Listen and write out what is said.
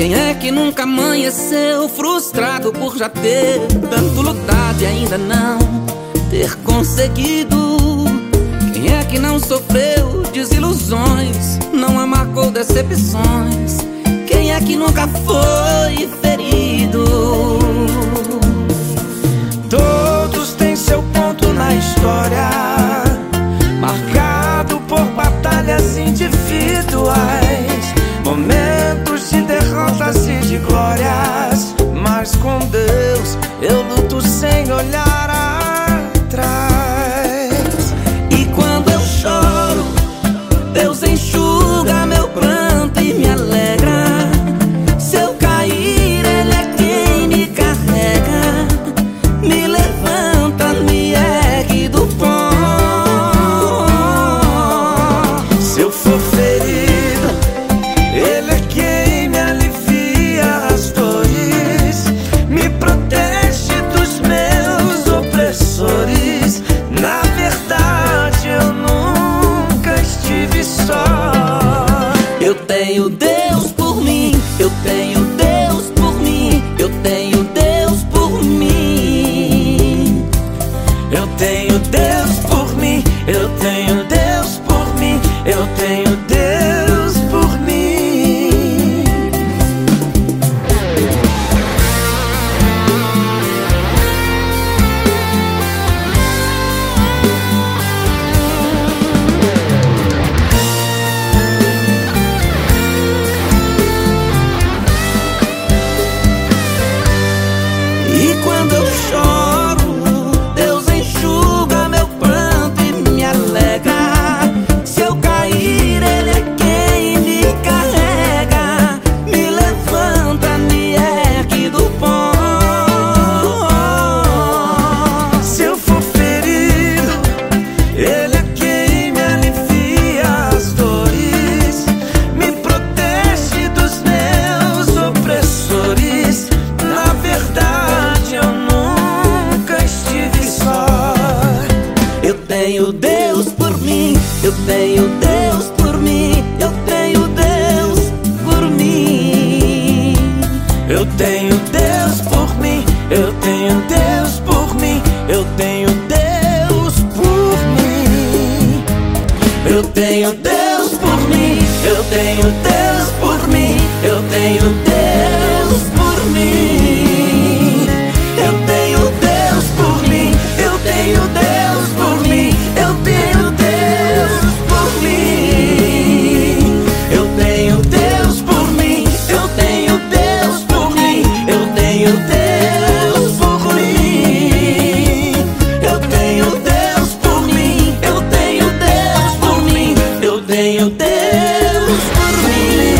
Quem é que nunca amanheceu frustrado por já ter tanto lutado e ainda não ter conseguido? Quem é que não sofreu decepções? Quem é que nunca foi ferido? Todos têm seu ponto na história, Eu tenho Deus Eu tenho Deus por mim, eu tenho Deus por mim, eu tenho Deus por mim. Eu tenho Deus por mim, eu tenho Deus por mim, eu tenho Deus por mim. Eu tenho Deus por mim, eu tenho Deus Deus por mim.